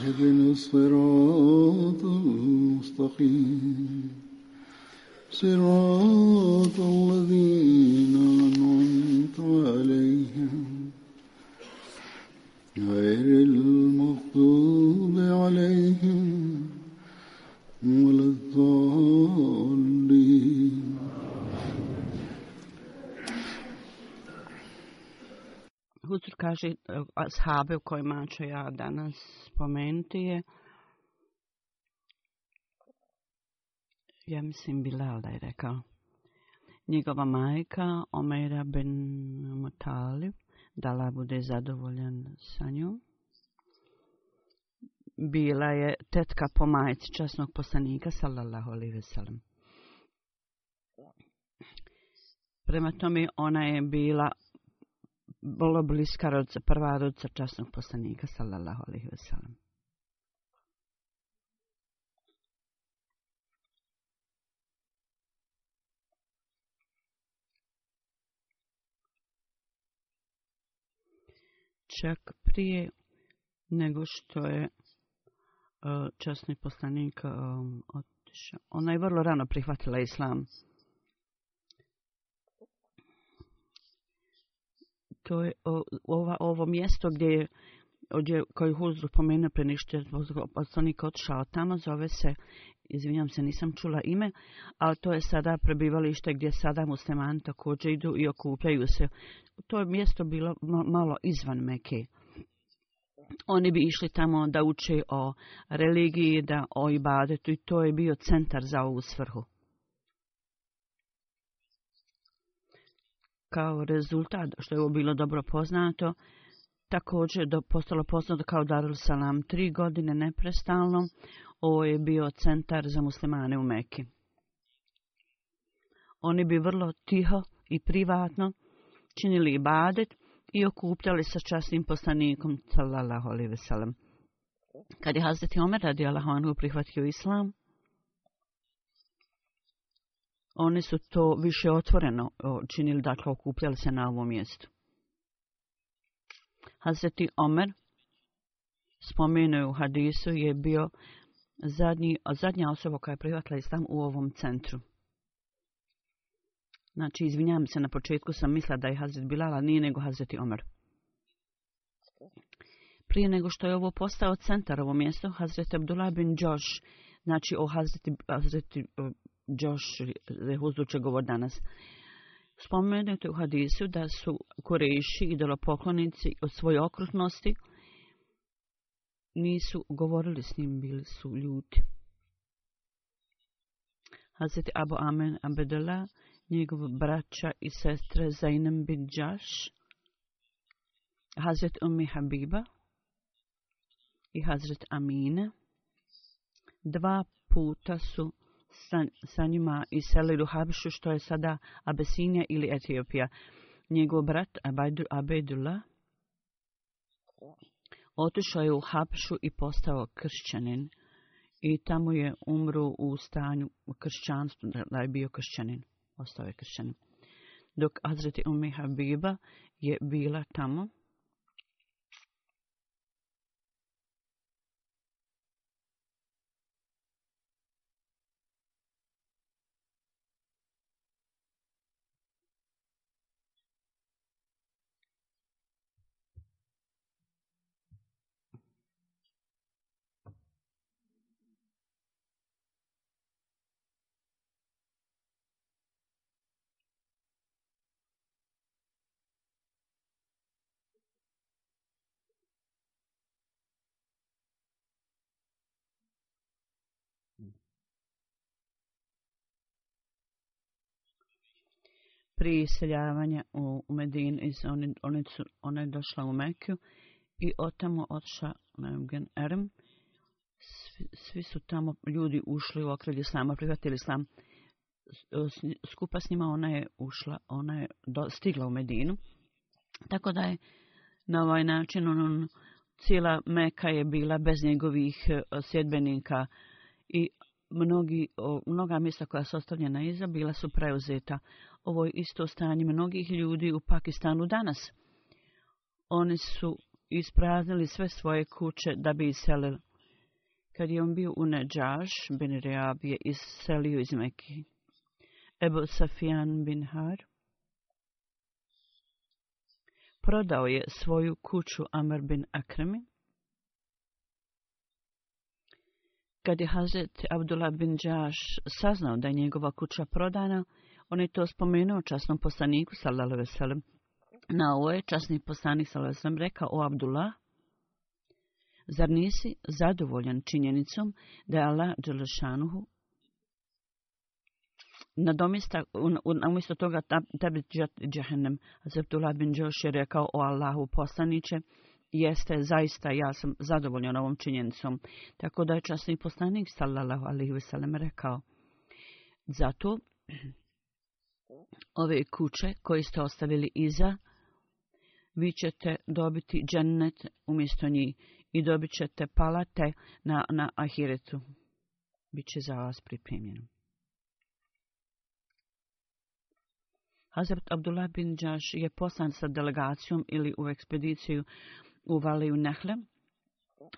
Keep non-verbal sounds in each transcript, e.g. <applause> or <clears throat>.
اهدنا الصراط المستقيم صراط الذين أنعمت عليهم غير المغضوب عليهم ولا الضالين Huzur kaže eh, ashabe u kojima ću ja danas spomenuti je ja mislim Bilal da je rekao njegova majka Omeira bin Mutali dala bude zadovoljan sa njom bila je tetka po majici časnog poslanika sallallahu alaihi ve sellem prema tome ona je bila bilo bliska rodca, prva rodca časnog poslanika, sallallahu alaihi wa sallam. Čak prije nego što je eh, časni poslanik um, otišao. Ona je vrlo rano prihvatila islam. to je ova, ovo mjesto gdje je ovdje koji Huzru pomenuo pre nešto zbog poslanika otišao tamo, zove se, izvinjam se, nisam čula ime, a to je sada prebivalište gdje sada muslimani također idu i okupljaju se. To je mjesto bilo malo izvan Meke. Oni bi išli tamo da uče o religiji, da o ibadetu i to je bio centar za ovu svrhu. kao rezultat, što je ovo bilo dobro poznato, također je postalo poznato kao Darul Salam tri godine neprestalno. Ovo je bio centar za muslimane u Meki. Oni bi vrlo tiho i privatno činili ibadet i okupljali sa časnim poslanikom sallallahu alejhi ve sellem. Kad je Hazreti Omer radijallahu anhu prihvatio islam, one su to više otvoreno činili, dakle okupljali se na ovom mjestu. Hazreti Omer, spomenuo je u hadisu, je bio zadnji, zadnja osoba koja je prihvatila islam u ovom centru. Znači, izvinjavam se, na početku sam mislila da je Hazret Bilala, nije nego Hazreti Omer. Prije nego što je ovo postao centar ovo mjesto, Hazret Abdullah bin Josh, znači o Hazreti, Hazreti Josh Rehuzuće govor danas. Spomenuti u hadisu da su koreši idolopoklonici od svoje okrutnosti nisu govorili s njim, bili su ljudi. Hazreti Abu Amen Abedala, njegov braća i sestre Zainem bin Đaš, Hazret Umi Habiba i Hazret Amine, dva puta su sa, sa njima iselili u Habšu, što je sada Abesinja ili Etiopija. Njegov brat Abedula Abaydu, otišao je u Habšu i postao kršćanin. I tamo je umro u stanju kršćanstva, da je bio kršćanin, ostao je kršćanin. Dok Azreti Umi Habiba je bila tamo, prije iseljavanja u, u Medin, iz oni, oni su, ona je došla u Mekiju i otamo otša na Gen Erem. Svi, svi, su tamo ljudi ušli u okrilje islama, prihvatili islam. Skupa s njima ona je ušla, ona je do, stigla u Medinu. Tako da je na ovaj način on, on cijela Meka je bila bez njegovih e, sjedbenika i mnogi, o, mnoga mjesta koja su ostavljena iza bila su preuzeta ovo je isto stanje mnogih ljudi u Pakistanu danas. One su ispraznili sve svoje kuće da bi iselili. Kad je on bio u Neđaš, Ben Reab je iselio iz Mekije. Ebo Safijan bin Har prodao je svoju kuću Amr bin Akrami. Kad je Hazret Abdullah bin Đaš saznao da je njegova kuća prodana, On je to spomenuo časnom poslaniku, sallallahu veselem. Na ovo je časni poslanik, sallallahu veselem, rekao o Abdullah. Zar nisi zadovoljan činjenicom da je Allah Đelešanuhu na domista, umjesto toga tebi džahennem, Zabdullah bin Đoš je rekao o Allahu poslaniće, jeste zaista ja sam zadovoljan ovom činjenicom. Tako da je časni poslanik, sallallahu alihi veselem, rekao. Zato ove kuće koje ste ostavili iza, vi ćete dobiti džennet umjesto njih i dobit ćete palate na, na ahiretu. Biće za vas pripremljeno. Hazrat Abdullah bin Đaš je poslan sa delegacijom ili u ekspediciju u Valiju Nehle.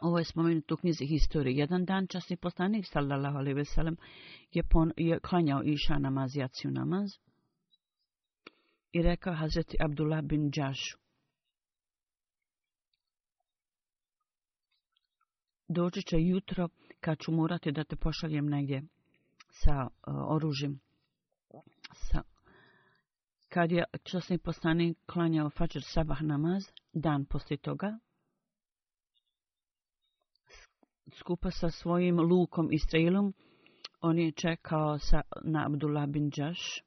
Ovo je spomenuto u knjizi historije. Jedan dan časni poslanik, sallallahu alaihi veselem, je, pon, je klanjao iša namaz, jaciju namaz i rekao Hazreti Abdullah bin Đašu. Doći će jutro kad ću morati da te pošaljem negdje sa uh, oružjem. Sa... Kad je časni poslanik klanjao fađer sabah namaz, dan poslije toga, skupa sa svojim lukom i strelom, on je čekao sa, na Abdullah bin Đašu.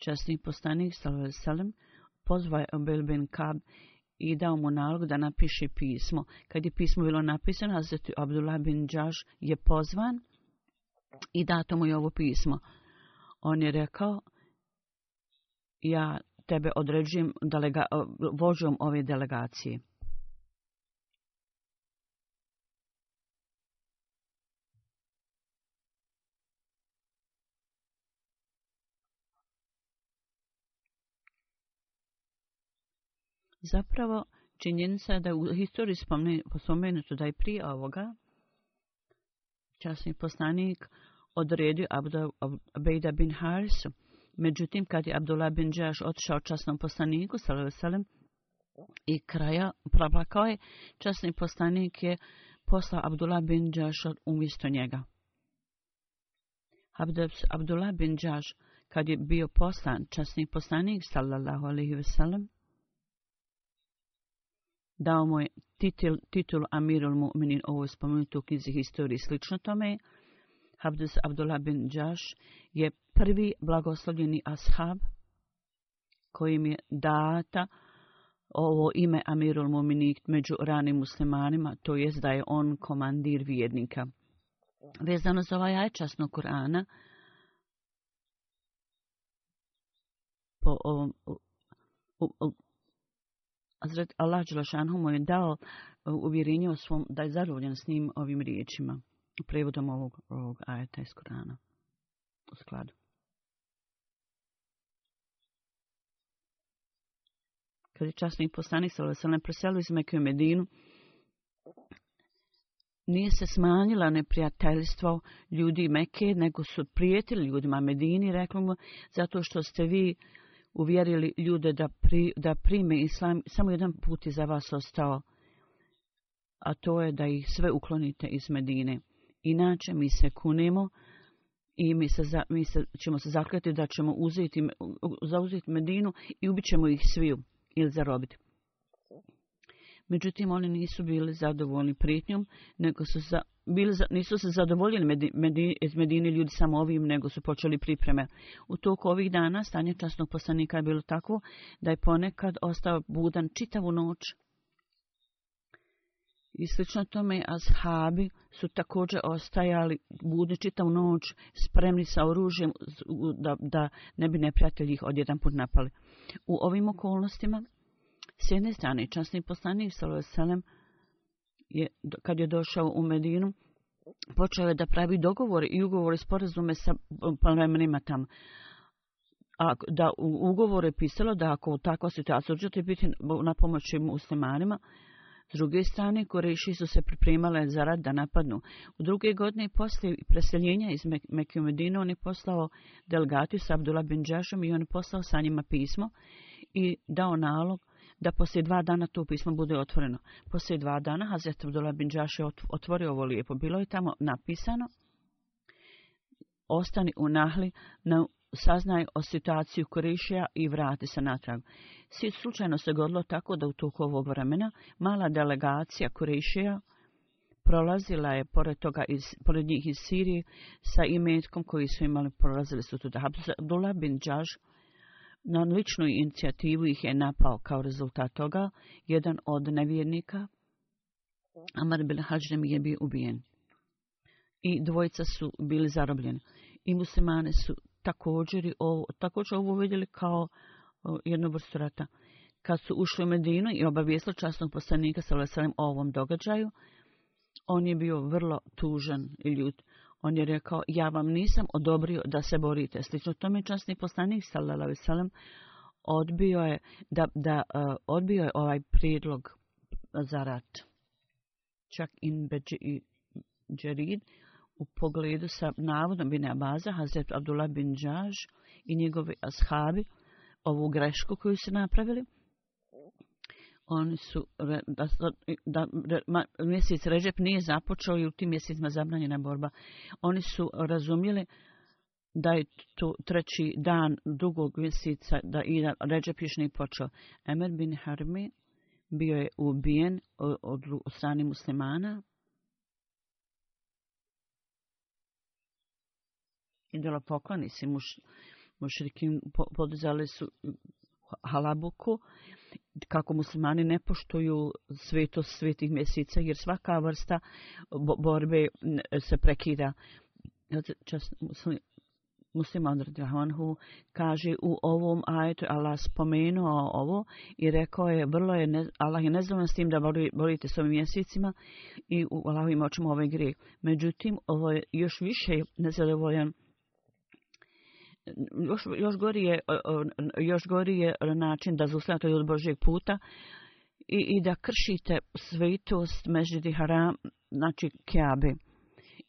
Časni postanik Salim pozvao Abel bin Kab i dao mu nalog da napiše pismo. Kad je pismo bilo napisano, Hazret Abdullah bin Đaš je pozvan i dato mu je ovo pismo. On je rekao, ja tebe određujem delega, vožom ove delegacije. Zapravo, činjenica je da u historiji spomenuto da je prije ovoga časni poslanik odredio Abdu bin Harisu. Međutim, kad je Abdullah bin Đaš otišao časnom poslaniku, salavisalem, i kraja prablakao je, časni poslanik je poslao Abdullah bin Đaš umjesto njega. Abdus Abdullah bin Đaš, kad je bio poslan časni poslanik, salallahu alihi veselem, dao mu je titul, titul Amirul Mu'minin, ovo je spomenuto u knjizi historije slično tome. Habdus Abdullah bin Đaš je prvi blagoslovljeni ashab kojim je data ovo ime Amirul Mu'minin među ranim muslimanima, to je da je on komandir vjednika. Vezano za ovaj ajčasno Kur'ana, po ovom, u, u, u, Azret Allah Đelešanhu mu je dao e, uvjerenje o svom, da je zadovoljan s njim ovim riječima, prevodom ovog, ovog ajeta iz Korana u skladu. Kad je časni poslanik sa Veselem preselio iz Mekiju Medinu, nije se smanjila neprijateljstvo ljudi Mekije, nego su prijetili ljudima Medini, rekli mu, zato što ste vi... Uh, uvjerili ljude da, pri, da prime islam, samo jedan put je za vas ostao, a to je da ih sve uklonite iz Medine. Inače mi se kunemo i mi, se za, mi se, ćemo se zakljati da ćemo uzeti, zauzeti Medinu i ubit ćemo ih sviju ili zarobiti. Međutim, oni nisu bili zadovoljni pritnjom, nego su za, bili za, nisu se zadovoljili medi, medi, iz Medine ljudi samo ovim, nego su počeli pripreme. U toku ovih dana stanje časnog poslanika je bilo tako da je ponekad ostao budan čitavu noć. I slično tome, ashabi su također ostajali budni čitavu noć spremni sa oružjem da, da ne bi neprijatelji ih odjedan put napali. U ovim okolnostima, S jedne strane, časni poslanik Salveselem, je, kad je došao u Medinu, počeo je da pravi dogovor i ugovor i sporazume sa um, plemenima tam. A da u ugovor je pisalo da ako u takva situacija uđete biti na pomoći muslimanima, S druge strane, koreši su se pripremale za rad da napadnu. U druge godine poslije preseljenja iz Mekiju Medinu, on je poslao delegati sa Abdullah bin Džašom i on je poslao sa njima pismo i dao nalog da poslije dva dana to pismo bude otvoreno. Poslije dva dana Hazret Abdullah bin Đaš je otvorio ovo lijepo. Bilo je tamo napisano, ostani u nahli, na, saznaj o situaciju Korišija i vrati se natrag. Svi slučajno se godilo tako da u toku ovog vremena mala delegacija Korišija prolazila je pored toga iz, pored njih iz Sirije sa imetkom koji su imali prolazili su tuda. Abdullah bin Đaš Na ličnu inicijativu ih je napao kao rezultat toga jedan od nevjernika, Amar bin Hađem je bio ubijen. I dvojica su bili zarobljeni. I muslimane su također, ovo, također ovo vidjeli kao jednu vrstu rata. Kad su ušli u Medinu i obavijesli časnog poslanika sa Lesalem o ovom događaju, on je bio vrlo tužan i ljud. On je rekao, ja vam nisam odobrio da se borite. Slično tome časni poslanik, sallalavi salam, odbio je, da, da, uh, odbio je ovaj prijedlog za rat. Čak in beđi džerid u pogledu sa navodom Bine Abaza, Hazret Abdullah bin Đaž i njegovi ashabi ovu grešku koju su napravili – oni su da, da, da mjesec Režep nije započeo i u tim mjesecima zabranjena borba. Oni su razumjeli da je to treći dan dugog mjeseca da i da Režep još nije počeo. Emer bin Harmi bio je ubijen od, od, od strane muslimana i dola poklani se muš, mušrikim podizali su halabuku kako muslimani ne poštuju svetost svetih mjeseca, jer svaka vrsta borbe se prekida. Musliman Radjahanhu kaže u ovom ajetu Allah spomenuo ovo i rekao je vrlo je ne, Allah je nezdovan s tim da bolite s ovim mjesecima i u Allahovim očima ovaj grijeh. Međutim, ovo je još više nezadovoljan još, još gori je, još gori je način da zustavljate od Božijeg puta i, i da kršite svetost Međidi Haram, znači Keabe.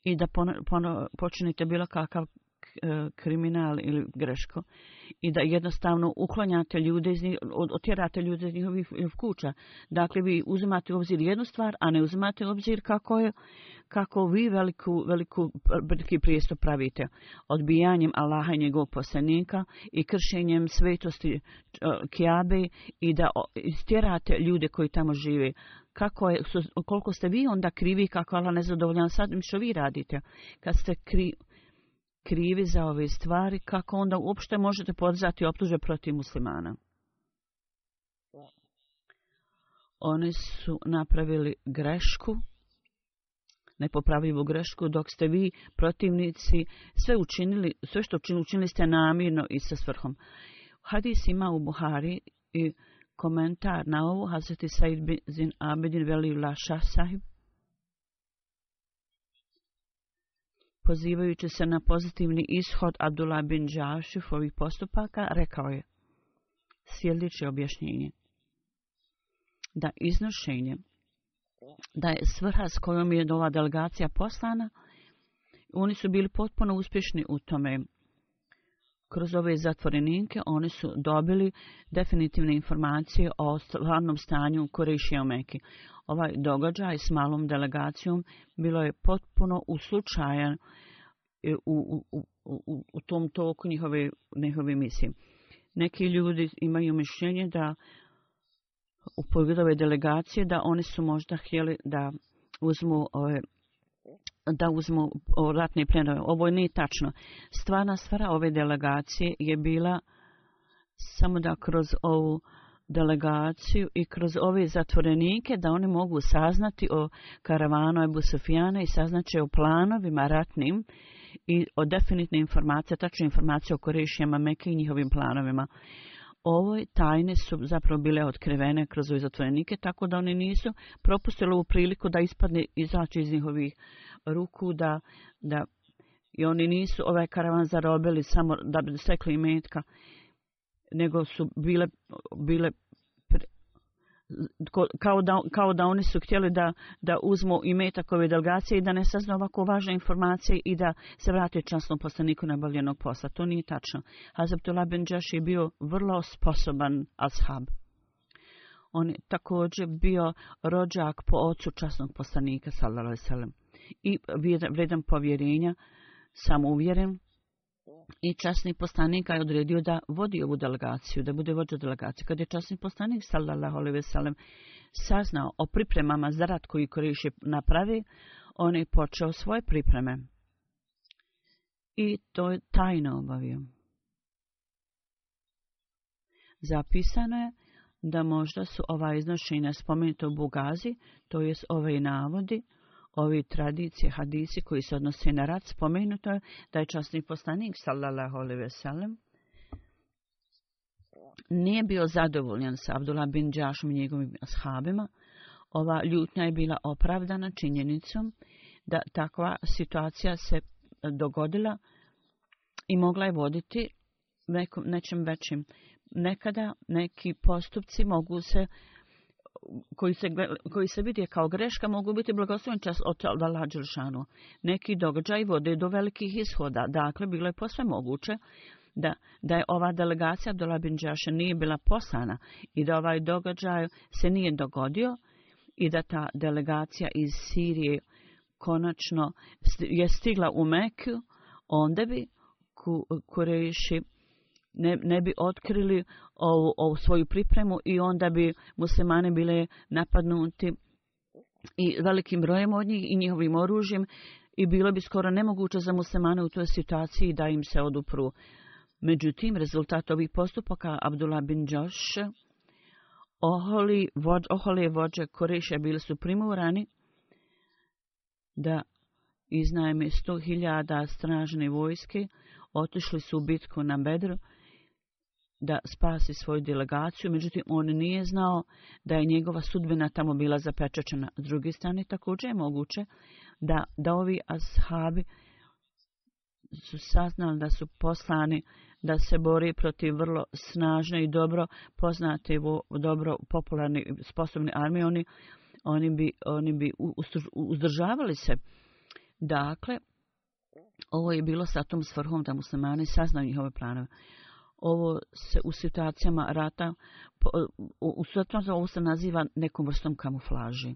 I da pono, pono, počinite bilo kakav E, kriminal ili greško i da jednostavno uklanjate ljude iz njih, otjerate ljude iz njihovih e, kuća. Dakle, vi uzimate u obzir jednu stvar, a ne uzimate u obzir kako, je, kako vi veliku, veliku, veliki prijestup pravite odbijanjem Allaha i njegovog poslanika i kršenjem svetosti uh, e, Kijabe i da istjerate ljude koji tamo žive kako je, koliko ste vi onda krivi, kako Allah nezadovoljan sad, što vi radite? Kad ste krivi, krivi za ove stvari, kako onda uopšte možete podzati optuže protiv muslimana? Oni su napravili grešku, nepopravljivu grešku, dok ste vi, protivnici, sve učinili, sve što učinili, učinili ste namirno i sa svrhom. Hadis ima u Buhari i komentar na ovu, Hazreti Said bin Abedin veli Laša sahib, pozivajući se na pozitivni ishod Abdullah bin Džašifovih postupaka, rekao je sljedeće objašnjenje. Da iznošenje, da je svrha s kojom je ova delegacija poslana, oni su bili potpuno uspješni u tome, kroz ove zatvorenike oni su dobili definitivne informacije o stvarnom stanju Kurešija u Meki. Ovaj događaj s malom delegacijom bilo je potpuno uslučajan e, u, u, u, u tom toku njihove, njihove misije. Neki ljudi imaju mišljenje da u pogledu ove delegacije da oni su možda htjeli da uzmu ove, da uzmu ratne plenove. Ovo nije tačno. Stvarna stvara ove delegacije je bila samo da kroz ovu delegaciju i kroz ove zatvorenike da oni mogu saznati o karavanu Ebu Sufijana i saznaće o planovima ratnim i o definitne informacije, tačne informacije o korišnjama Meke i njihovim planovima. Ovo tajne su zapravo bile otkrivene kroz ove zatvorenike, tako da oni nisu propustili ovu priliku da ispadne izaći iz njihovih uh, ruku da, da i oni nisu ovaj karavan zarobili samo da bi stekli imetka, nego su bile, bile pre, kao, da, kao da oni su htjeli da, da uzmu imetak ove delegacije i da ne sazna ovako važne informacije i da se vrate časnom poslaniku nabavljenog posla. To nije tačno. Hazabtullah bin Đaš je bio vrlo sposoban ashab. On je također bio rođak po ocu časnog poslanika, sallallahu alaihi sallam i vredan povjerenja, samouvjeren i časni postanik je odredio da vodi ovu delegaciju, da bude vođa delegacije. Kad je časni postanik, sallallahu alaihi veselem, saznao o pripremama za rat koji koriše napravi, on je počeo svoje pripreme. I to je tajno obavio. Zapisano je da možda su ova iznošenja spomenuta u Bugazi, to jest ove navodi, ovi tradicije, hadisi koji se odnose na rad, spomenuto je da je časni poslanik, sallallahu alaihi veselem, nije bio zadovoljan sa Abdullah bin Đašom i njegovim ashabima. Ova ljutnja je bila opravdana činjenicom da takva situacija se dogodila i mogla je voditi nekom, nečem većim. Nekada neki postupci mogu se uh, koji se, koji se vidi kao greška mogu biti blagoslovni čas od Allaha Đelšanu. Neki događaj vode do velikih ishoda, dakle bilo je posve moguće da, da je ova delegacija do Labinđaše nije bila poslana i da ovaj događaj se nije dogodio i da ta delegacija iz Sirije konačno je stigla u Mekiju, onda bi ku, kureši ne, ne bi otkrili ovu, ovu svoju pripremu i onda bi muslimane bile napadnuti i velikim brojem od njih i njihovim oružjem i bilo bi skoro nemoguće za muslimane u toj situaciji da im se odupru. Međutim, rezultat ovih postupaka Abdullah bin Josh, oholi, vođ, oholi vođe Koreša bili su primorani da iznajme 100.000 stražne vojske, otišli su u bitku na Bedru, da spasi svoju delegaciju, međutim on nije znao da je njegova sudbina tamo bila zapečačena. S druge strane, također je moguće da, da ovi ashabi su saznali da su poslani da se bori protiv vrlo snažne i dobro poznate vo, dobro popularni sposobni armije. Oni, oni bi, oni bi uzdržavali se. Dakle, ovo je bilo sa tom svrhom da muslimani saznaju njihove planove ovo se u situacijama rata, u situacijama ovo se naziva nekom vrstom kamuflaži.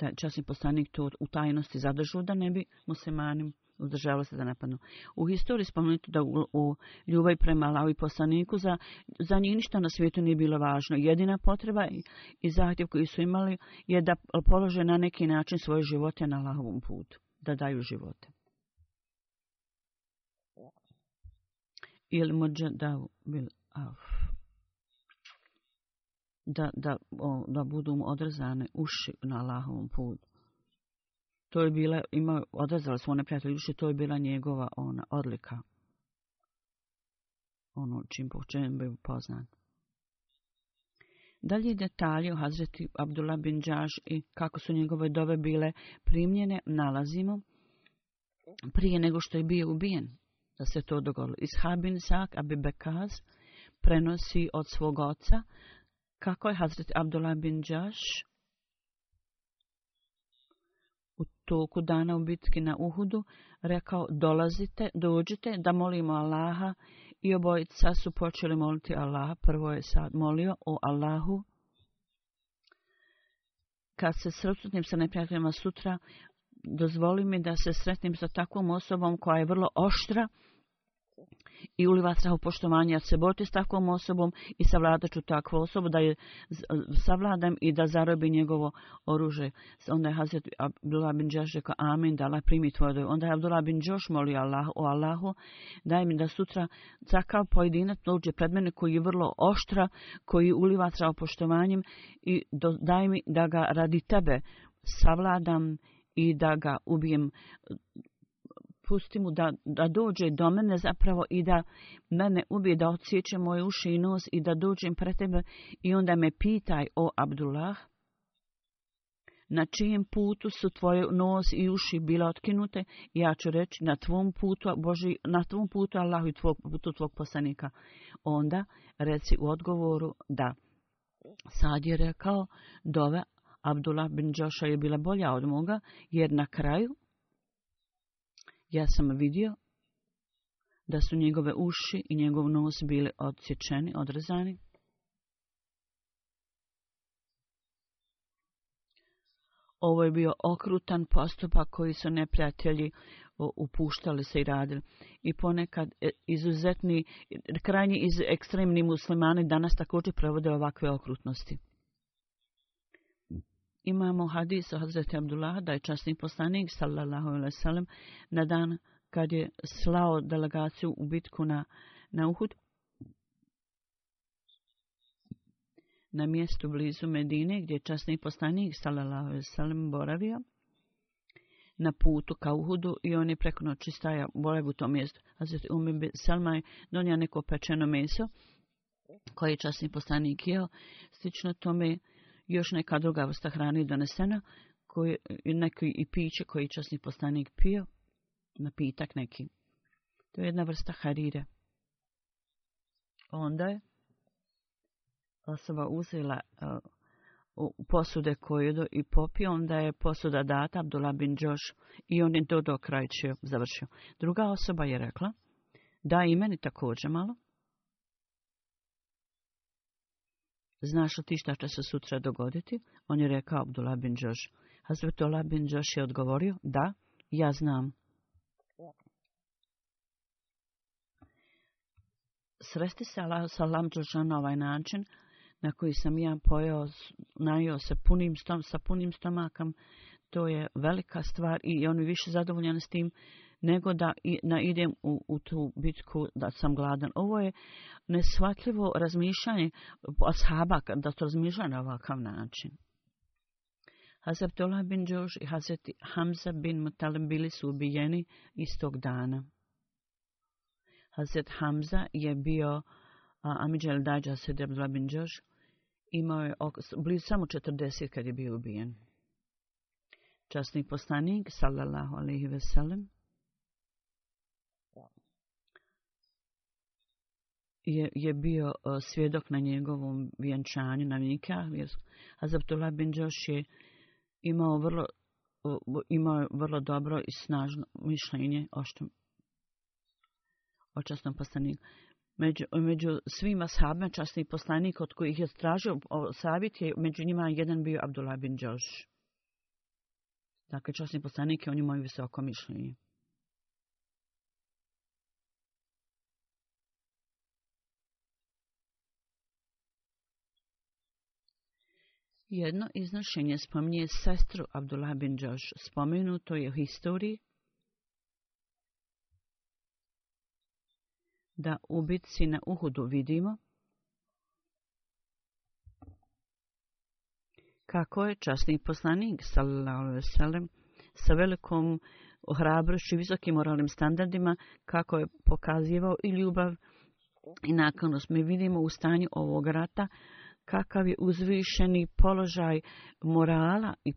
Da časni poslanik to u tajnosti zadržu da ne bi muslimanim uzdržavali se da napadnu. U historiji spomenuti da u, u ljubav prema Allahu i poslaniku za, za njih ništa na svijetu nije bilo važno. Jedina potreba i, i zahtjev koji su imali je da polože na neki način svoje živote na Allahovom putu, da daju živote. ili mođa da bil av da, da, o, da budu mu odrezane uši na Allahovom putu. To je bila, ima, odrezali su one prijatelji uši, to je bila njegova ona odlika. Ono čim po čem bi poznan. Dalje detalje o Hazreti Abdullah bin Đaš i kako su njegove dove bile primljene, nalazimo prije nego što je bio ubijen, da se to dogodilo. Ishabin Sak Abi Bekaz prenosi od svog oca kako je Hazret Abdullah bin Đaš u toku dana u bitki na Uhudu rekao dolazite, dođite da molimo Allaha i obojica su počeli moliti Allaha. Prvo je sad molio o Allahu kad se srcutnim sa neprijateljima sutra, dozvoli mi da se sretnim sa takvom osobom koja je vrlo oštra i uliva strahu poštovanja. Se boriti s takvom osobom i savladaću takvu osobu da je savladam i da zarobi njegovo oružje. Onda je Hazret Abdullah bin Đoš rekao amin, da Allah primi tvoje doje. Onda je Abdullah bin Đoš molio Allah, o Allahu, daj mi da sutra takav pojedinat uđe pred mene koji je vrlo oštra, koji uliva strahu poštovanjem i do, daj mi da ga radi tebe savladam i i da ga ubijem. Pusti mu da, da dođe do mene zapravo i da mene ubije, da odsjeće moje uši i nos i da dođem pre tebe i onda me pitaj o Abdullah. Na čijem putu su tvoje nos i uši bile otkinute? Ja ću reći na tvom putu, Boži, na tvom putu Allahu i tvog, putu tvog poslanika. Onda reci u odgovoru da Sad je rekao, dove Abdullah bin Joša je bila bolja od moga, jer na kraju ja sam vidio da su njegove uši i njegov nos bili odsječeni, odrezani. Ovo je bio okrutan postupak koji su neprijatelji upuštali se i radili. I ponekad e, izuzetni, krajnji iz ekstremni muslimani danas također provode ovakve okrutnosti imamo hadis o Hazreti Abdullah, da je časni poslanik, sallallahu alaihi sallam, na dan kad je slao delegaciju u bitku na, na Uhud, na mjestu blizu Medine, gdje je časni poslanik, sallallahu alaihi sallam, boravio, na putu ka Uhudu i on je preko noći staja boravio u tom mjestu. Hazreti Umi Salma je donio neko pečeno meso, koji je časni poslanik jeo, slično tome je još neka druga vrsta hrane donesena, koje, neki i piće koji časni postanik pio, napitak neki. To je jedna vrsta harire. Onda je osoba uzela uh, u posude koje do, i popio, onda je posuda data Abdullah bin Josh i on je to do kraja završio. Druga osoba je rekla, da i meni također malo, Znaš li ti šta će se sutra dogoditi? On je rekao Abdullah bin Josh. Hazretullah bin Josh je odgovorio, da, ja znam. Sresti se Allah sa Lamdžoša na ovaj način, na koji sam ja pojao, najio se punim stom, sa punim stomakom, to je velika stvar i oni više zadovoljeni s tim, nego da i, na idem u, u tu bitku da sam gladan. Ovo je nesvatljivo razmišljanje ashaba da su razmišljali na ovakav način. Hazab Tola bin Đoš i Hazreti Hamza bin Mutalem bili su ubijeni istog dana. Hazret Hamza je bio a, Amidžel Dajđa Sedeb bin Đoš. Imao je oko, blizu samo 40 kad je bio ubijen. Časni poslanik, sallallahu alaihi veselem, je, je bio uh, svjedok na njegovom vjenčanju na Nika. A Zabdullah bin Josh je imao vrlo, uh, imao vrlo dobro i snažno mišljenje o što o častnom poslaniku. Među, među svim ashabima častni poslanik od kojih je stražio savjet je među njima jedan bio Abdullah bin Josh. Dakle, časni poslanik je o njemu visoko mišljenje. Jedno iznošenje spominje sestru Abdullah bin Josh, spomenuto je u historiji da ubici na Uhudu vidimo kako je časni poslanik sallam, sa velikom hrabrošću i visokim moralnim standardima kako je pokazivao i ljubav i naklonost. Mi vidimo u stanju ovog rata kakav je uzvišeni položaj morala i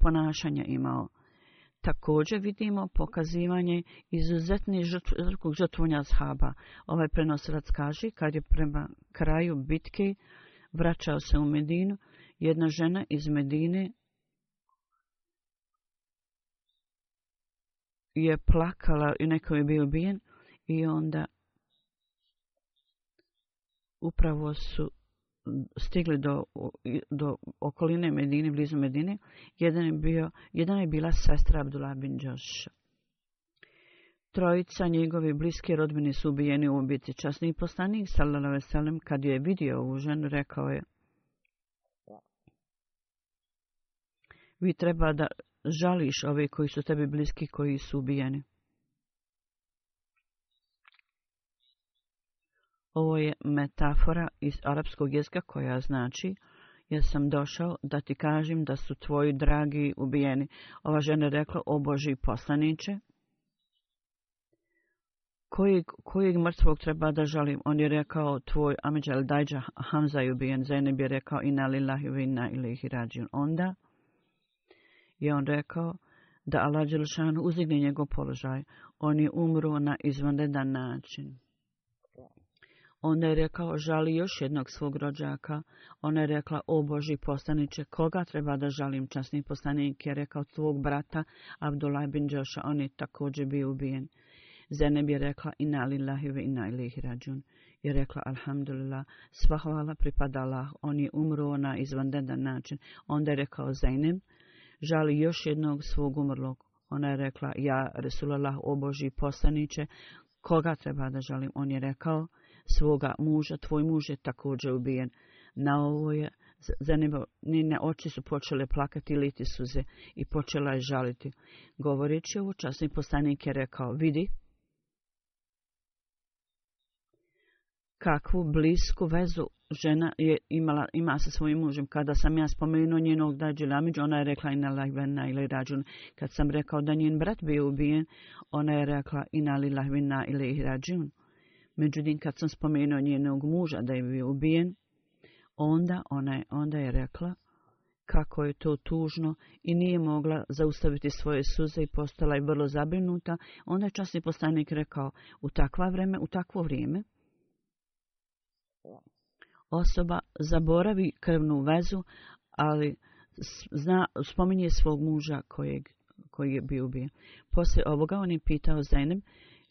ponašanja imao. Također vidimo pokazivanje izuzetne žrtvog žrtvonja zhaba. Ovaj prenos rad kaže kad je prema kraju bitke vraćao se u Medinu, jedna žena iz Medine je plakala i neko je bio ubijen i onda upravo su stigli do, do okoline Medine, blizu Medine, jedan je, bio, jedan je bila sestra Abdullah bin Đoš. Trojica njegove bliske rodbine su ubijeni u obiti časnih poslanih, sallalahu veselem, kad je vidio ovu ženu, rekao je, vi treba da žališ ove koji su tebi bliski, koji su ubijeni. Ovo je metafora iz arapskog jezika koja znači ja sam došao da ti kažem da su tvoji dragi ubijeni. Ova žena je rekla o Boži poslaniče. Kojeg, kojeg mrtvog treba da žalim? On je rekao tvoj Amidžel Dajđa Hamza je ubijen. Zajnib je rekao i nalilahi vina ili ih rađen. Onda je on rekao da Allah Đelšan uzigne njegov položaj. On je umro na izvanredan način. Onda je rekao, žali još jednog svog rođaka. Ona je rekla, o Boži poslaniče, koga treba da žalim časni poslanik, je rekao tvog brata Abdullah bin Đoša, on je također bio ubijen. Zeneb je rekla, i nalillahi ve inna ilihi rađun. Je rekla, alhamdulillah, sva hvala pripada Allah, on je umro na izvandedan način. Onda je rekao Zeneb, žali još jednog svog umrlog. Ona je rekla, ja, Resulallah, o Boži poslaniče, koga treba da žalim? On je rekao, svoga muža, tvoj muž je također ubijen. Na ovo je zanimao, njene oči su počele plakati, liti suze i počela je žaliti. Govoreći ovo, časni postanik je rekao, vidi kakvu blisku vezu žena je imala, ima sa svojim mužem. Kada sam ja spomenuo njenog dađe Lamiđu, ona je rekla i na ili rađun. Kad sam rekao da njen brat bio ubijen, ona je rekla i na ili rađun. Međutim, kad sam spomenuo njenog muža da je bio ubijen, onda, ona je, onda je rekla kako je to tužno i nije mogla zaustaviti svoje suze i postala je vrlo zabrinuta. Onda je časni postanik rekao, u takva vreme, u takvo vrijeme, osoba zaboravi krvnu vezu, ali zna, spominje svog muža kojeg, koji je bio ubijen. Poslije ovoga on je pitao Zeynep,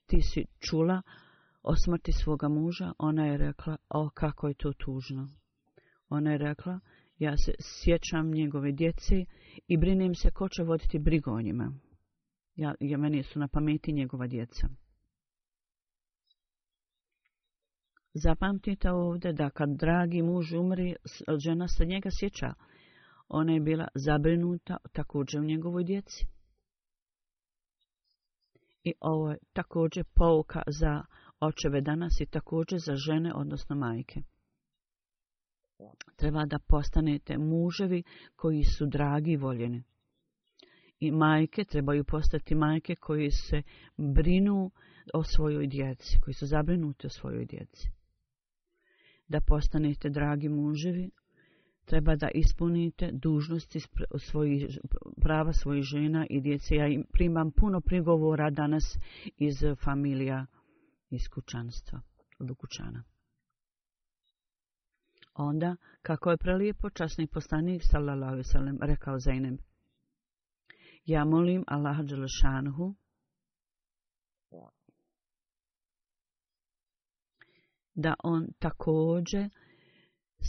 ti si čula uh, O smrti svoga muža ona je rekla, o kako je to tužno. Ona je rekla, ja se sjećam njegove djece i brinem se ko će voditi brigo o njima. Ja, ja, meni su na pameti njegova djeca. Zapamtite ovdje da kad dragi muž umri, žena se njega sjeća. Ona je bila zabrinuta također u njegovoj djeci. I ovo je također pouka za očeve danas i također za žene, odnosno majke. Treba da postanete muževi koji su dragi i voljeni. I majke trebaju postati majke koji se brinu o svojoj djeci, koji su zabrinuti o svojoj djeci. Da postanete dragi muževi, treba da ispunite dužnosti svojih, prava svojih žena i djece. Ja primam puno prigovora danas iz familija iz kućanstva, od ukućana. Onda, kako je prelijepo časni postanik, sallallahu alaihi sallam, rekao Zainab, ja molim Allaha Đelešanuhu da on također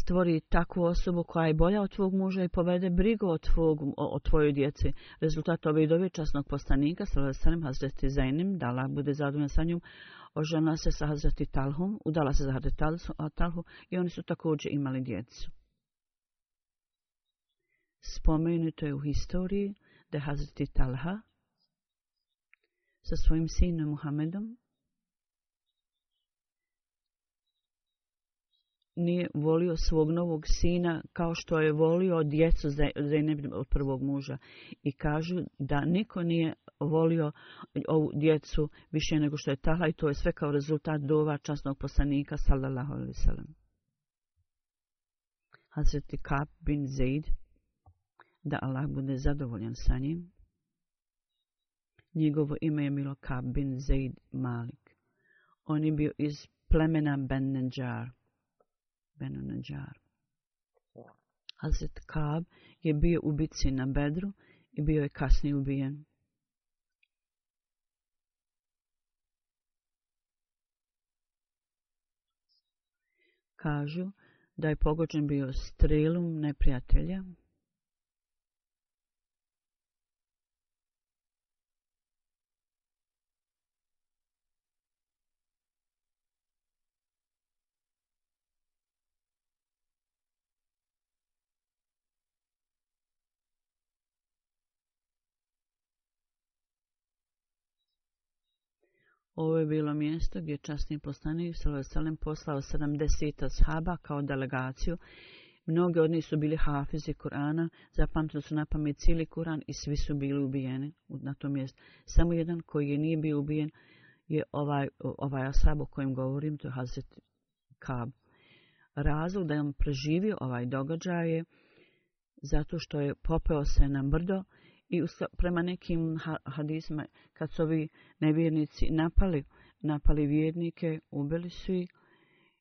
stvori takvu osobu koja je bolja od tvog muža i povede brigu o, tvog, o, o tvojoj djeci. Rezultat ove i dovečasnog postanika, sada sanim Hazreti Zainim, dala bude zadovoljna sa njom, ožena se sa Hazreti Talhom, udala se za Hazreti Talhu i oni su također imali djecu. Spomenuto je u historiji da Hazreti Talha sa svojim sinom Muhammedom nije volio svog novog sina kao što je volio djecu Zeynep od prvog muža. I kažu da niko nije volio ovu djecu više nego što je tala i to je sve kao rezultat dova časnog poslanika sallallahu alaihi sallam. Hazreti Kab bin Zaid, da Allah bude zadovoljan sa njim, njegovo ime je Milo Kab bin Zaid Malik. On je bio iz plemena Ben Nenjar. Benu Nadjaru. Hazret Kaab je bio ubici na Bedru i bio je kasnije ubijen. Kažu da je pogođen bio strelom neprijatelja, Ovo je bilo mjesto gdje časni poslanik Salasalem poslao 70 sahaba kao delegaciju. Mnogi od njih su bili hafizi Kur'ana, zapamtili su na pamet cijeli Kur'an i svi su bili ubijeni na to mjesto. Samo jedan koji je nije bio ubijen je ovaj, ovaj asab o kojem govorim, to je Hazret Kab. Razlog da je on preživio ovaj događaj je zato što je popeo se na brdo, i prema nekim hadisima kad su ovi nevjernici napali, napali vjernike, ubili su ih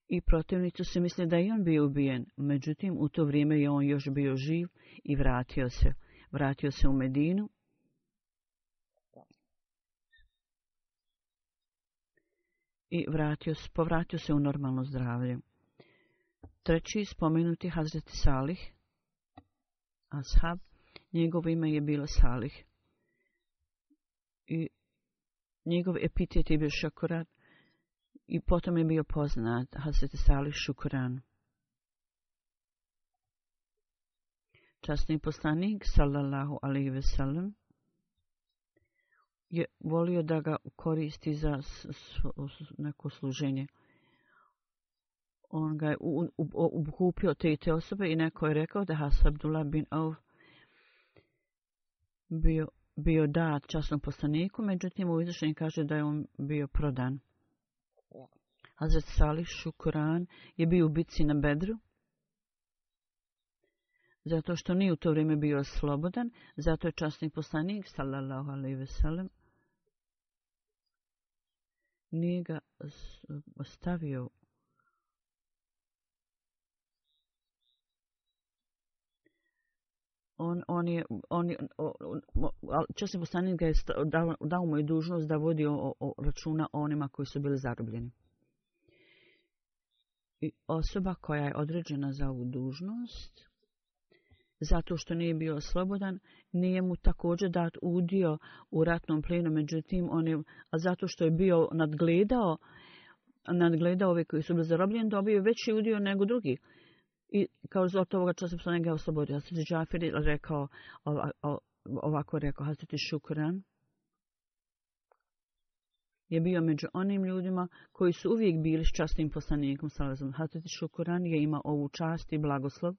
i protivnicu se misle da i on bio ubijen. Međutim, u to vrijeme je on još bio živ i vratio se. Vratio se u Medinu i vratio se, povratio se u normalno zdravlje. Treći spomenuti Hazreti Salih, Ashab, Njegovo ime je bilo Salih. I njegov epitet je bio Šakuran. I potom je bio poznat Hasete Salih Šukuran. Časni poslanik, sallallahu alaihi ve sellem, je volio da ga koristi za neko služenje. On ga je obkupio te i te osobe i neko je rekao da Hasab Abdullah bin Auf bio, bio dat časnom poslaniku, međutim u izrašenju kaže da je on bio prodan. Hazret Salih Šukuran je bio u bici na Bedru, zato što nije u to vrijeme bio slobodan, zato je časni poslanik, salallahu alaihi veselam, nije ga ostavio on, on je, on, on, on, on, on, on ga je dao, dao mu je dužnost da vodi o, o, računa o onima koji su bili zarobljeni. I osoba koja je određena za ovu dužnost, zato što nije bio slobodan, nije mu također dat udio u ratnom plinu, međutim, on je, a zato što je bio nadgledao, nadgledao ove koji su bili zarobljeni, dobio veći udio nego drugi. I kao zato ovoga časa sam njega oslobodio. Hasreti Džafir je rekao, ovako rekao, Hasreti Šukran je bio među onim ljudima koji su uvijek bili s častnim poslanikom Salazom. Hasreti Šukran je imao ovu čast i blagoslov.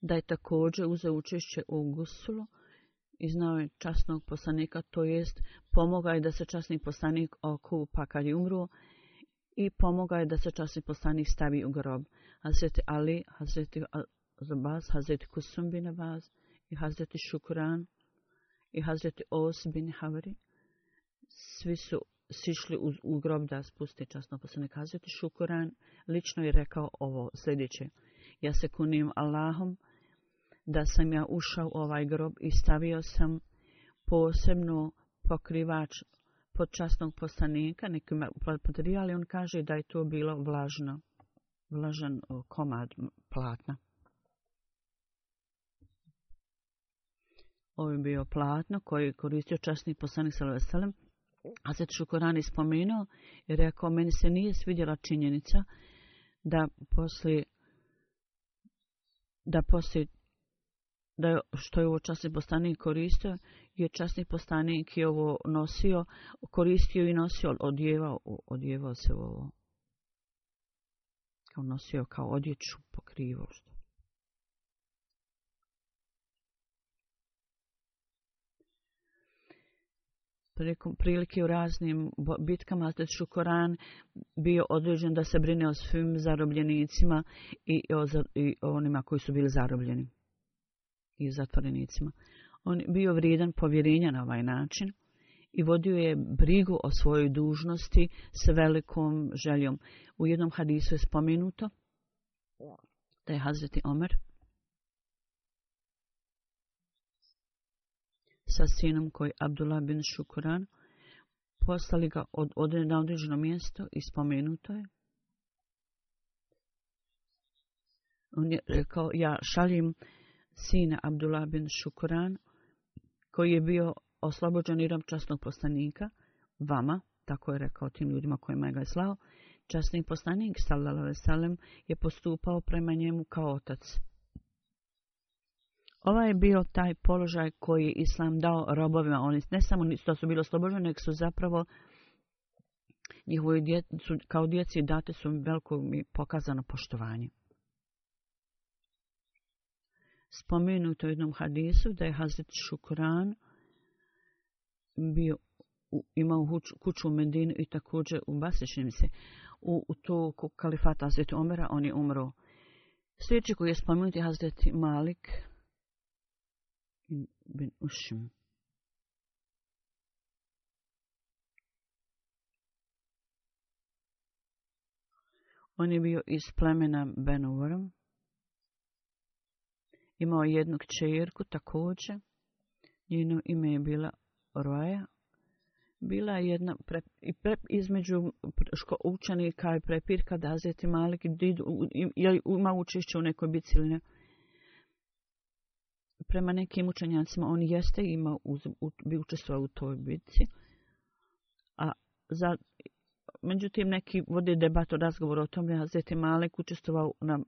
Da je također uze učešće u Gusulu i znao je častnog poslanika, to jest pomogao je da se častni poslanik okupa kad je umruo i pomogao je da se časni poslanik stavi u grob. Hazreti Ali, Hazreti Zabas, Hazreti Kusum bin Abaz i Hazreti Šukuran i Hazreti Os bin Havari. Svi su sišli u, u grob da spusti časno poslanik. Hazreti Šukuran lično je rekao ovo sljedeće. Ja se kunim Allahom da sam ja ušao u ovaj grob i stavio sam posebno pokrivač počasnog poslanika, neki materijali, on kaže da je to bilo vlažno, vlažan komad platna. Ovo je bio platno koji je koristio časni poslanik sa Veselem. A se ću Korani spomenuo i rekao, meni se nije svidjela činjenica da poslije da poslije da je, što je ovo časni poslanik koristio je časni postanik je ovo nosio, koristio i nosio, odjevao, odjevao se ovo. Kao nosio kao odjeću, pokrivo što. Prilikom, prilike u raznim bitkama, da ću Koran bio određen da se brine o svim zarobljenicima i o, i o onima koji su bili zarobljeni i zatvorenicima. Uh, on bio vrijedan povjerenja na ovaj način i vodio je brigu o svojoj dužnosti s velikom željom. U jednom hadisu je spomenuto da je Hazreti Omer sa sinom koji je Abdullah bin Šukuran poslali ga od, od na određeno mjesto i spomenuto je. On je rekao, ja šaljem sina Abdullah bin Šukurana koji je bio oslobođen irom časnog poslanika, vama, tako je rekao tim ljudima kojima je ga slao, časni poslanik, sallalave salem, je postupao prema njemu kao otac. Ova je bio taj položaj koji je Islam dao robovima. Oni ne samo to su bilo oslobođeni, nek su zapravo njihovoj djecu, kao djeci date su veliko mi pokazano poštovanje spomenuto u jednom hadisu da je Hazret Šukran bio imao kuću u Medinu i također u Basrićnim se u, u to kalifata Hazret Omera on je umro. Sljedeći koji je spomenuti Hazret Malik bin Ušim. On je bio iz plemena Benovorom imao jednu čerku također. Njeno ime je bila Roja. Bila je jedna pre, i pre, između ško, učenika i prepirka da zeti malik did, u, i, ima učešće u nekoj bicilini. Prema nekim učenjacima on jeste imao uz, u, bi učestvao u toj bici. A za, međutim neki vode debat razgovor o tom da zeti malik učestvovao na,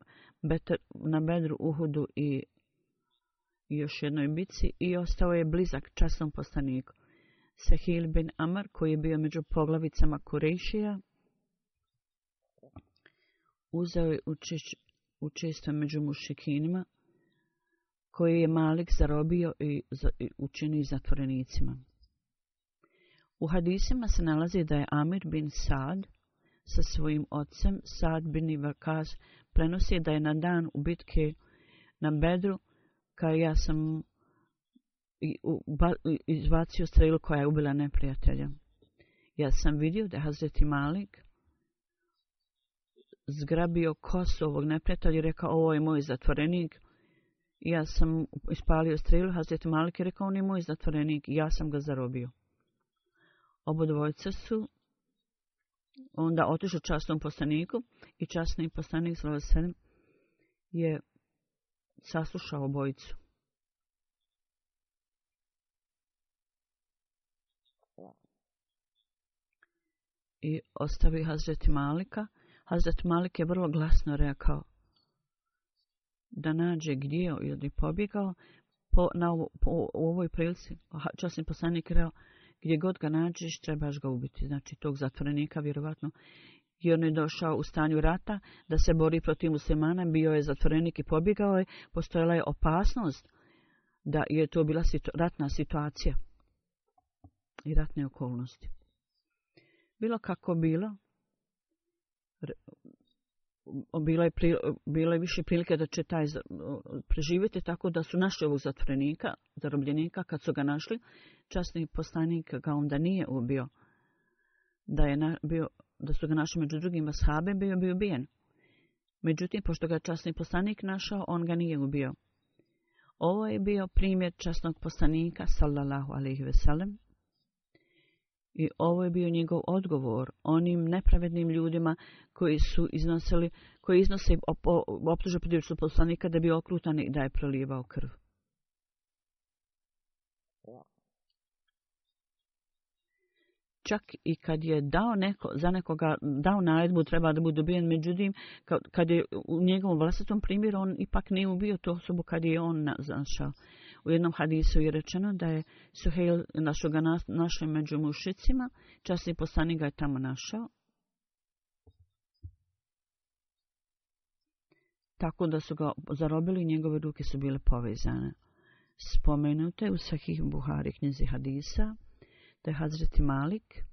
na bedru Uhudu i još jednoj bici i ostao je blizak časnom postaniku. Sahil bin Amar, koji je bio među poglavicama Kurejšija, uzeo je učestvo među mušikinima, koji je Malik zarobio i učinio zatvorenicima. U hadisima se nalazi da je Amir bin Sad sa svojim ocem Sad bin Ivakaz prenosi da je na dan u bitke na Bedru kao ja sam izbacio strelu koja je ubila neprijatelja. Ja sam vidio da Hazreti Malik zgrabio kosu ovog neprijatelja i rekao ovo je moj zatvorenik. Ja sam ispalio strelu, Hazreti Malik je rekao on je moj zatvorenik i ja sam ga zarobio. Obo dvojca su onda otišu časnom poslaniku i časni poslanik Slova je saslušao obojicu. I ostavi Hazret Malika. Hazret Malik je vrlo glasno rekao da nađe gdje ili pobjegao. Po, na ovo, po, u ovoj prilici časni poslanik je rekao gdje god ga nađeš trebaš ga ubiti. Znači tog zatvorenika vjerovatno i on je došao u stanju rata da se bori protiv muslimana, bio je zatvorenik i pobjegao je, postojala je opasnost da je to bila situ ratna situacija i ratne okolnosti. Bilo kako bilo, bilo je, pri, bilo je više prilike da će taj preživjeti tako da su našli ovog zatvorenika, zarobljenika, kad su ga našli, časni poslanik ga onda nije ubio, da je na, bio da su ga našli među drugim ashabem, bio bi ubijen. Međutim, pošto ga časni poslanik našao, on ga nije ubio. Ovo je bio primjer časnog poslanika, sallallahu alaihi veselem, i ovo je bio njegov odgovor onim nepravednim ljudima koji su iznosili, koji iznose op, op, optužu protiv poslanika da bi okrutani da je prolijevao krv. čak i kad je dao neko, za nekoga dao naredbu, treba da bude ubijen. Međutim, kad je u njegovom vlastitom primjeru, on ipak nije ubio tu osobu kad je on zašao. U jednom hadisu je rečeno da je Suhail našo ga našao među mušicima, časni postani ga je tamo našao. Tako da su ga zarobili i njegove ruke su bile povezane. Spomenute u Sahih Buhari knjizi hadisa 1400 da je Hazreti Malik,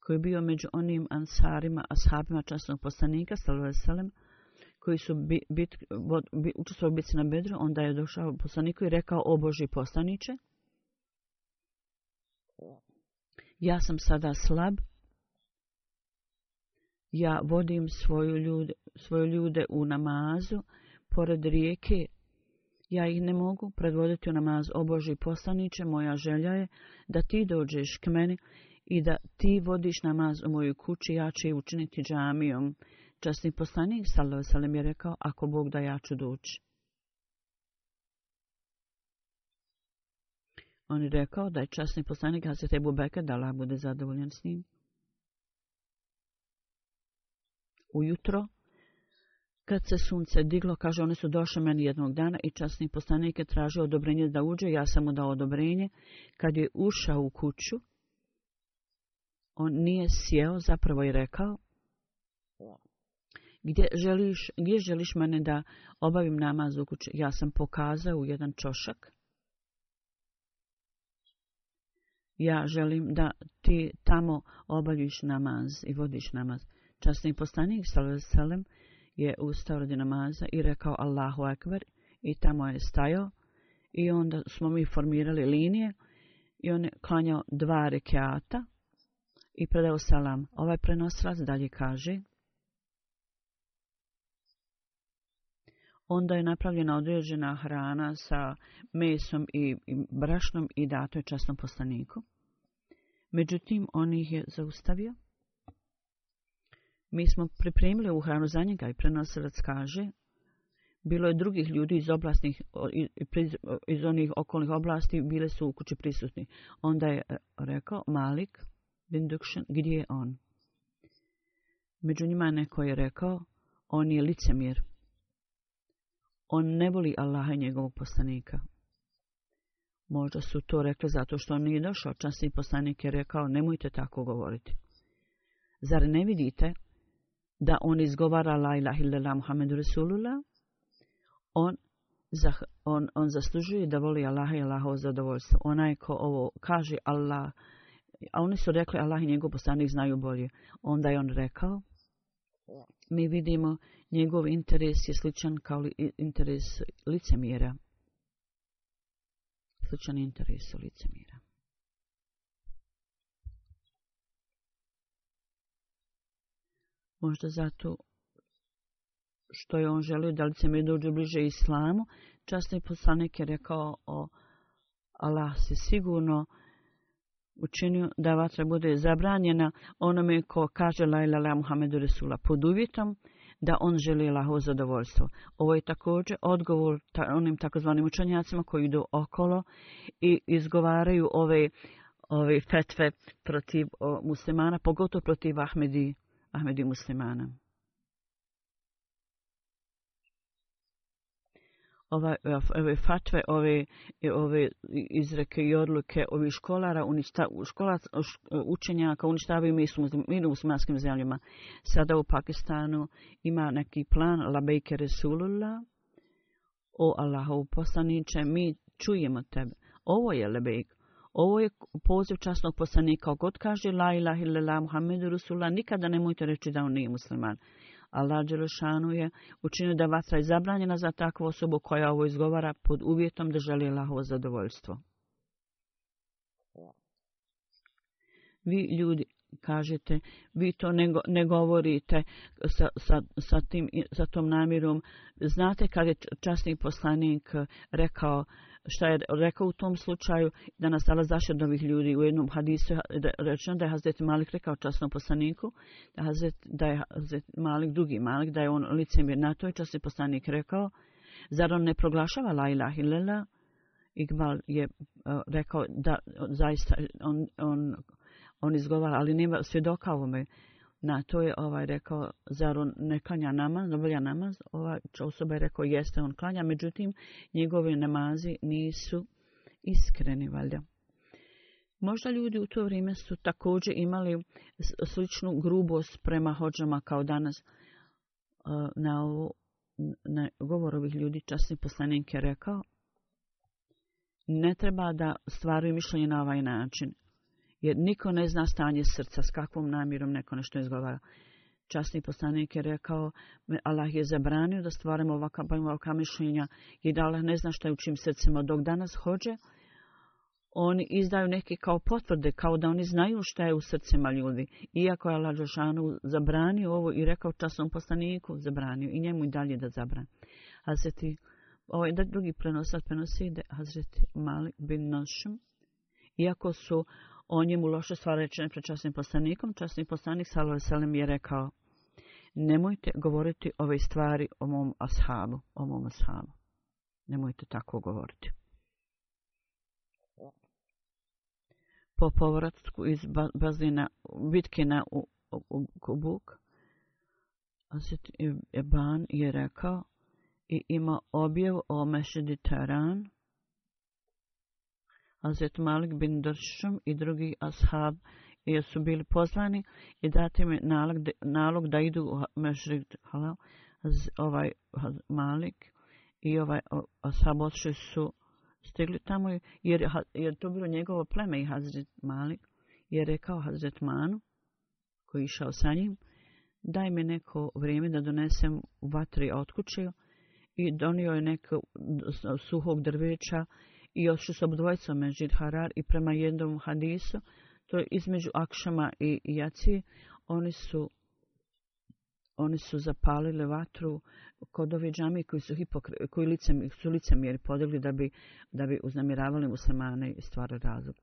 koji je bio među onim ansarima, ashabima častnog postanika, salveselem, koji su bit, bit, bit, učestvovali u bitci na Bedru, onda je došao poslaniku i rekao, o Boži postaniče, ja sam sada slab, ja vodim svoju ljude, svoju ljude u namazu, pored rijeke, ja ih ne mogu predvoditi u namaz, o Boži poslaniče, moja želja je da ti dođeš k meni i da ti vodiš namaz u moju kući, ja ću je učiniti džamijom. Časni poslanik, sallahu sallam, je rekao, ako Bog da ja ću doći. On je rekao da je časni poslanik Hazreti Ebu Beke, da Allah bude zadovoljan s njim. Ujutro, Kad se sunce diglo, kaže, one su došle meni jednog dana i časni poslanik je tražio odobrenje da uđe, ja sam mu dao odobrenje. Kad je ušao u kuću, on nije sjeo, zapravo je rekao, gdje želiš, gdje želiš mene da obavim namaz u kuću? Ja sam pokazao jedan čošak. Ja želim da ti tamo obaviš namaz i vodiš namaz. Časni poslanik, salve selem, salve, je ustao radi namaza i rekao Allahu Ekber i tamo je stajao i onda smo mi formirali linije i on je klanjao dva rekeata i predao salam. Ovaj prenosilac dalje kaže Onda je napravljena određena hrana sa mesom i, i brašnom i dato je časnom poslaniku. Međutim, on ih je zaustavio Mi smo pripremili uhranu za njega i prenosilac kaže, bilo je drugih ljudi iz oblastnih, iz, iz onih okolnih oblasti, bile su u kući prisutni. Onda je e, rekao, Malik, Binduction, gdje je on? Među njima neko je rekao, on je licemir. On ne voli Allaha i njegovog poslanika. Možda su to rekli zato što on nije došao. Časni poslanik je rekao, nemojte tako govoriti. Zar ne vidite da on izgovara la ilaha illallah Muhammedu Rasulullah, on, on, on zaslužuje da voli Allah i Allahovo zadovoljstvo. Onaj ko ovo kaže Allah, a oni su rekli Allah i njegov poslanik znaju bolje. Onda je on rekao, mi vidimo njegov interes je sličan kao li, interes licemira. Sličan interes u licemira. možda zato što je on želio da li se mi dođe bliže islamu. Časni poslanik je rekao o Allah se sigurno učinio da vatra bude zabranjena onome ko kaže la ilala Muhammedu Resula pod uvjetom da on želi Allahovo zadovoljstvo. Ovo je također odgovor ta, onim takozvanim učenjacima koji idu okolo i izgovaraju ove ove fetve protiv o, muslimana, pogotovo protiv Ahmedi Ahmedi muslimana. ova ove fatve ove ove izreke i odluke ovih školara uništa u škola učenjaka uništavaju mi smo mi u muslimanskim zemljama sada u Pakistanu ima neki plan la baker sulula o Allahu poslanice mi čujemo tebe ovo je lebek Ovo je poziv časnog poslanika. God kaže la ilaha illallah Muhammedu Rasulullah, nikada nemojte reći da on nije musliman. Allah Đelešanu je učinio da vatra je zabranjena za takvu osobu koja ovo izgovara pod uvjetom da želi Allahovo zadovoljstvo. Vi ljudi kažete, vi to ne, ne govorite sa, sa, sa, tim, sa tom namirom. Znate kad je časni poslanik rekao uh, šta je rekao u tom slučaju da nastala zašto novih ljudi u jednom hadisu rečeno da je Hazret Malik rekao časnom poslaniku da Hazret da je Hazret Malik drugi Malik da je on licemjer na to i časni poslanik rekao zar on ne proglašava la ilaha illallah Iqbal je uh, rekao da zaista on, on, on izgovara, ali nema svjedoka ovome. Uh, Na to je ovaj rekao, zar on ne klanja namaz, dobolja namaz? Ova osoba je rekao, jeste on klanja, međutim njegove namazi nisu iskreni, valjda. Možda ljudi u to vrijeme su također imali sličnu grubost prema hođama kao danas. E, na, ovo, na govor ovih ljudi časni poslanik je rekao, ne treba da stvaruju mišljenje na ovaj način jer niko ne zna stanje srca, s kakvom namirom neko nešto izgovara. Časni postanik je rekao, Allah je zabranio da stvaramo ovaka, ovaka mišljenja i da Allah ne zna šta je u čim srcima. Dok danas hođe, oni izdaju neke kao potvrde, kao da oni znaju šta je u srcima ljudi. Iako je Allah Đošanu zabranio ovo i rekao časnom postaniku, zabranio i njemu i dalje da zabran. Hazreti, ovaj da drugi prenosat prenosi, da Hazreti Malik bin Nošem, iako su o njemu loše stvari rečene pred časnim poslanikom, časni poslanik Salove Selem je rekao, nemojte govoriti ove stvari o mom ashabu, o mom ashabu. Nemojte tako govoriti. Po povratku iz bazina bitke na Kubuk, Asit Eban je rekao i ima objev o Mešedi Taranu, Azet Malik bin Dršićom i drugi ashab jer su bili pozvani i dati im nalog, nalog da idu u Mešrik Halal. Ovaj Malik i ovaj ashab otišli su stigli tamo jer, jer to bilo njegovo pleme i Hazret Malik je rekao Hazret Manu koji je išao sa njim daj mi neko vrijeme da donesem vatri od kuće i donio je neko suhog drveća i otišli su obdvojica Međid Harar i prema jednom hadisu, to je između Akšama i Jaci, oni su oni su zapalili vatru kod ove džami koji su, hipokre, koji licem, su licemjeri podigli da bi, da bi uznamiravali muslimane i stvarali razlog.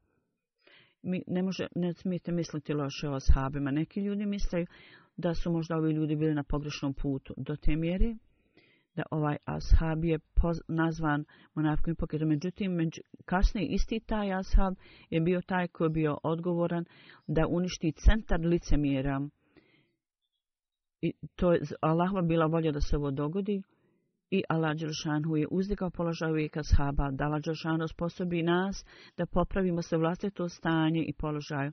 Mi ne, može, ne smijete misliti loše o sahabima. Neki ljudi misle da su možda ovi ljudi bili na pogrešnom putu. Do te mjeri da ovaj ashab je poz, nazvan monafikom pokretom. Međutim, među, kasnije isti taj ashab je bio taj koji je bio odgovoran da uništi centar licemjera. I to je, Allahova bila volja da se ovo dogodi. I Allah Đeršanhu je uzdikao položaj uvijek ashaba. Da Allah Đeršanhu sposobi nas da popravimo se vlastito stanje i položaju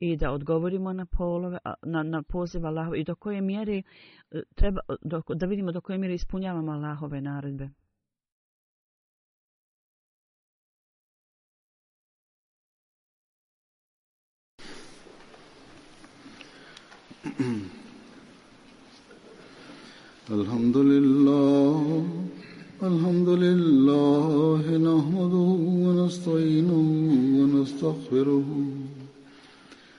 i da odgovorimo na polove na na poziv Allahov i do koje mjere e, treba do, da vidimo do koje mjere ispunjavamo Allahove naredbe. <clears throat> Alhamdulillah Alhamdulillah nahmaduhu wa nasta'inuhu wa nastaghfiruhu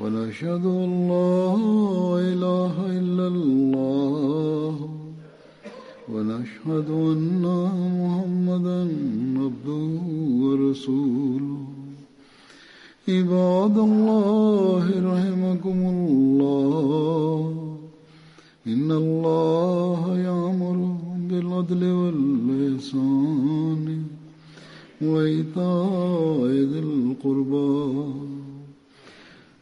ونشهد أن لا إله إلا الله ونشهد أن محمدا عبده ورسوله عباد الله رحمكم الله إن الله يأمر بالعدل والإحسان وإيتاء ذي القربان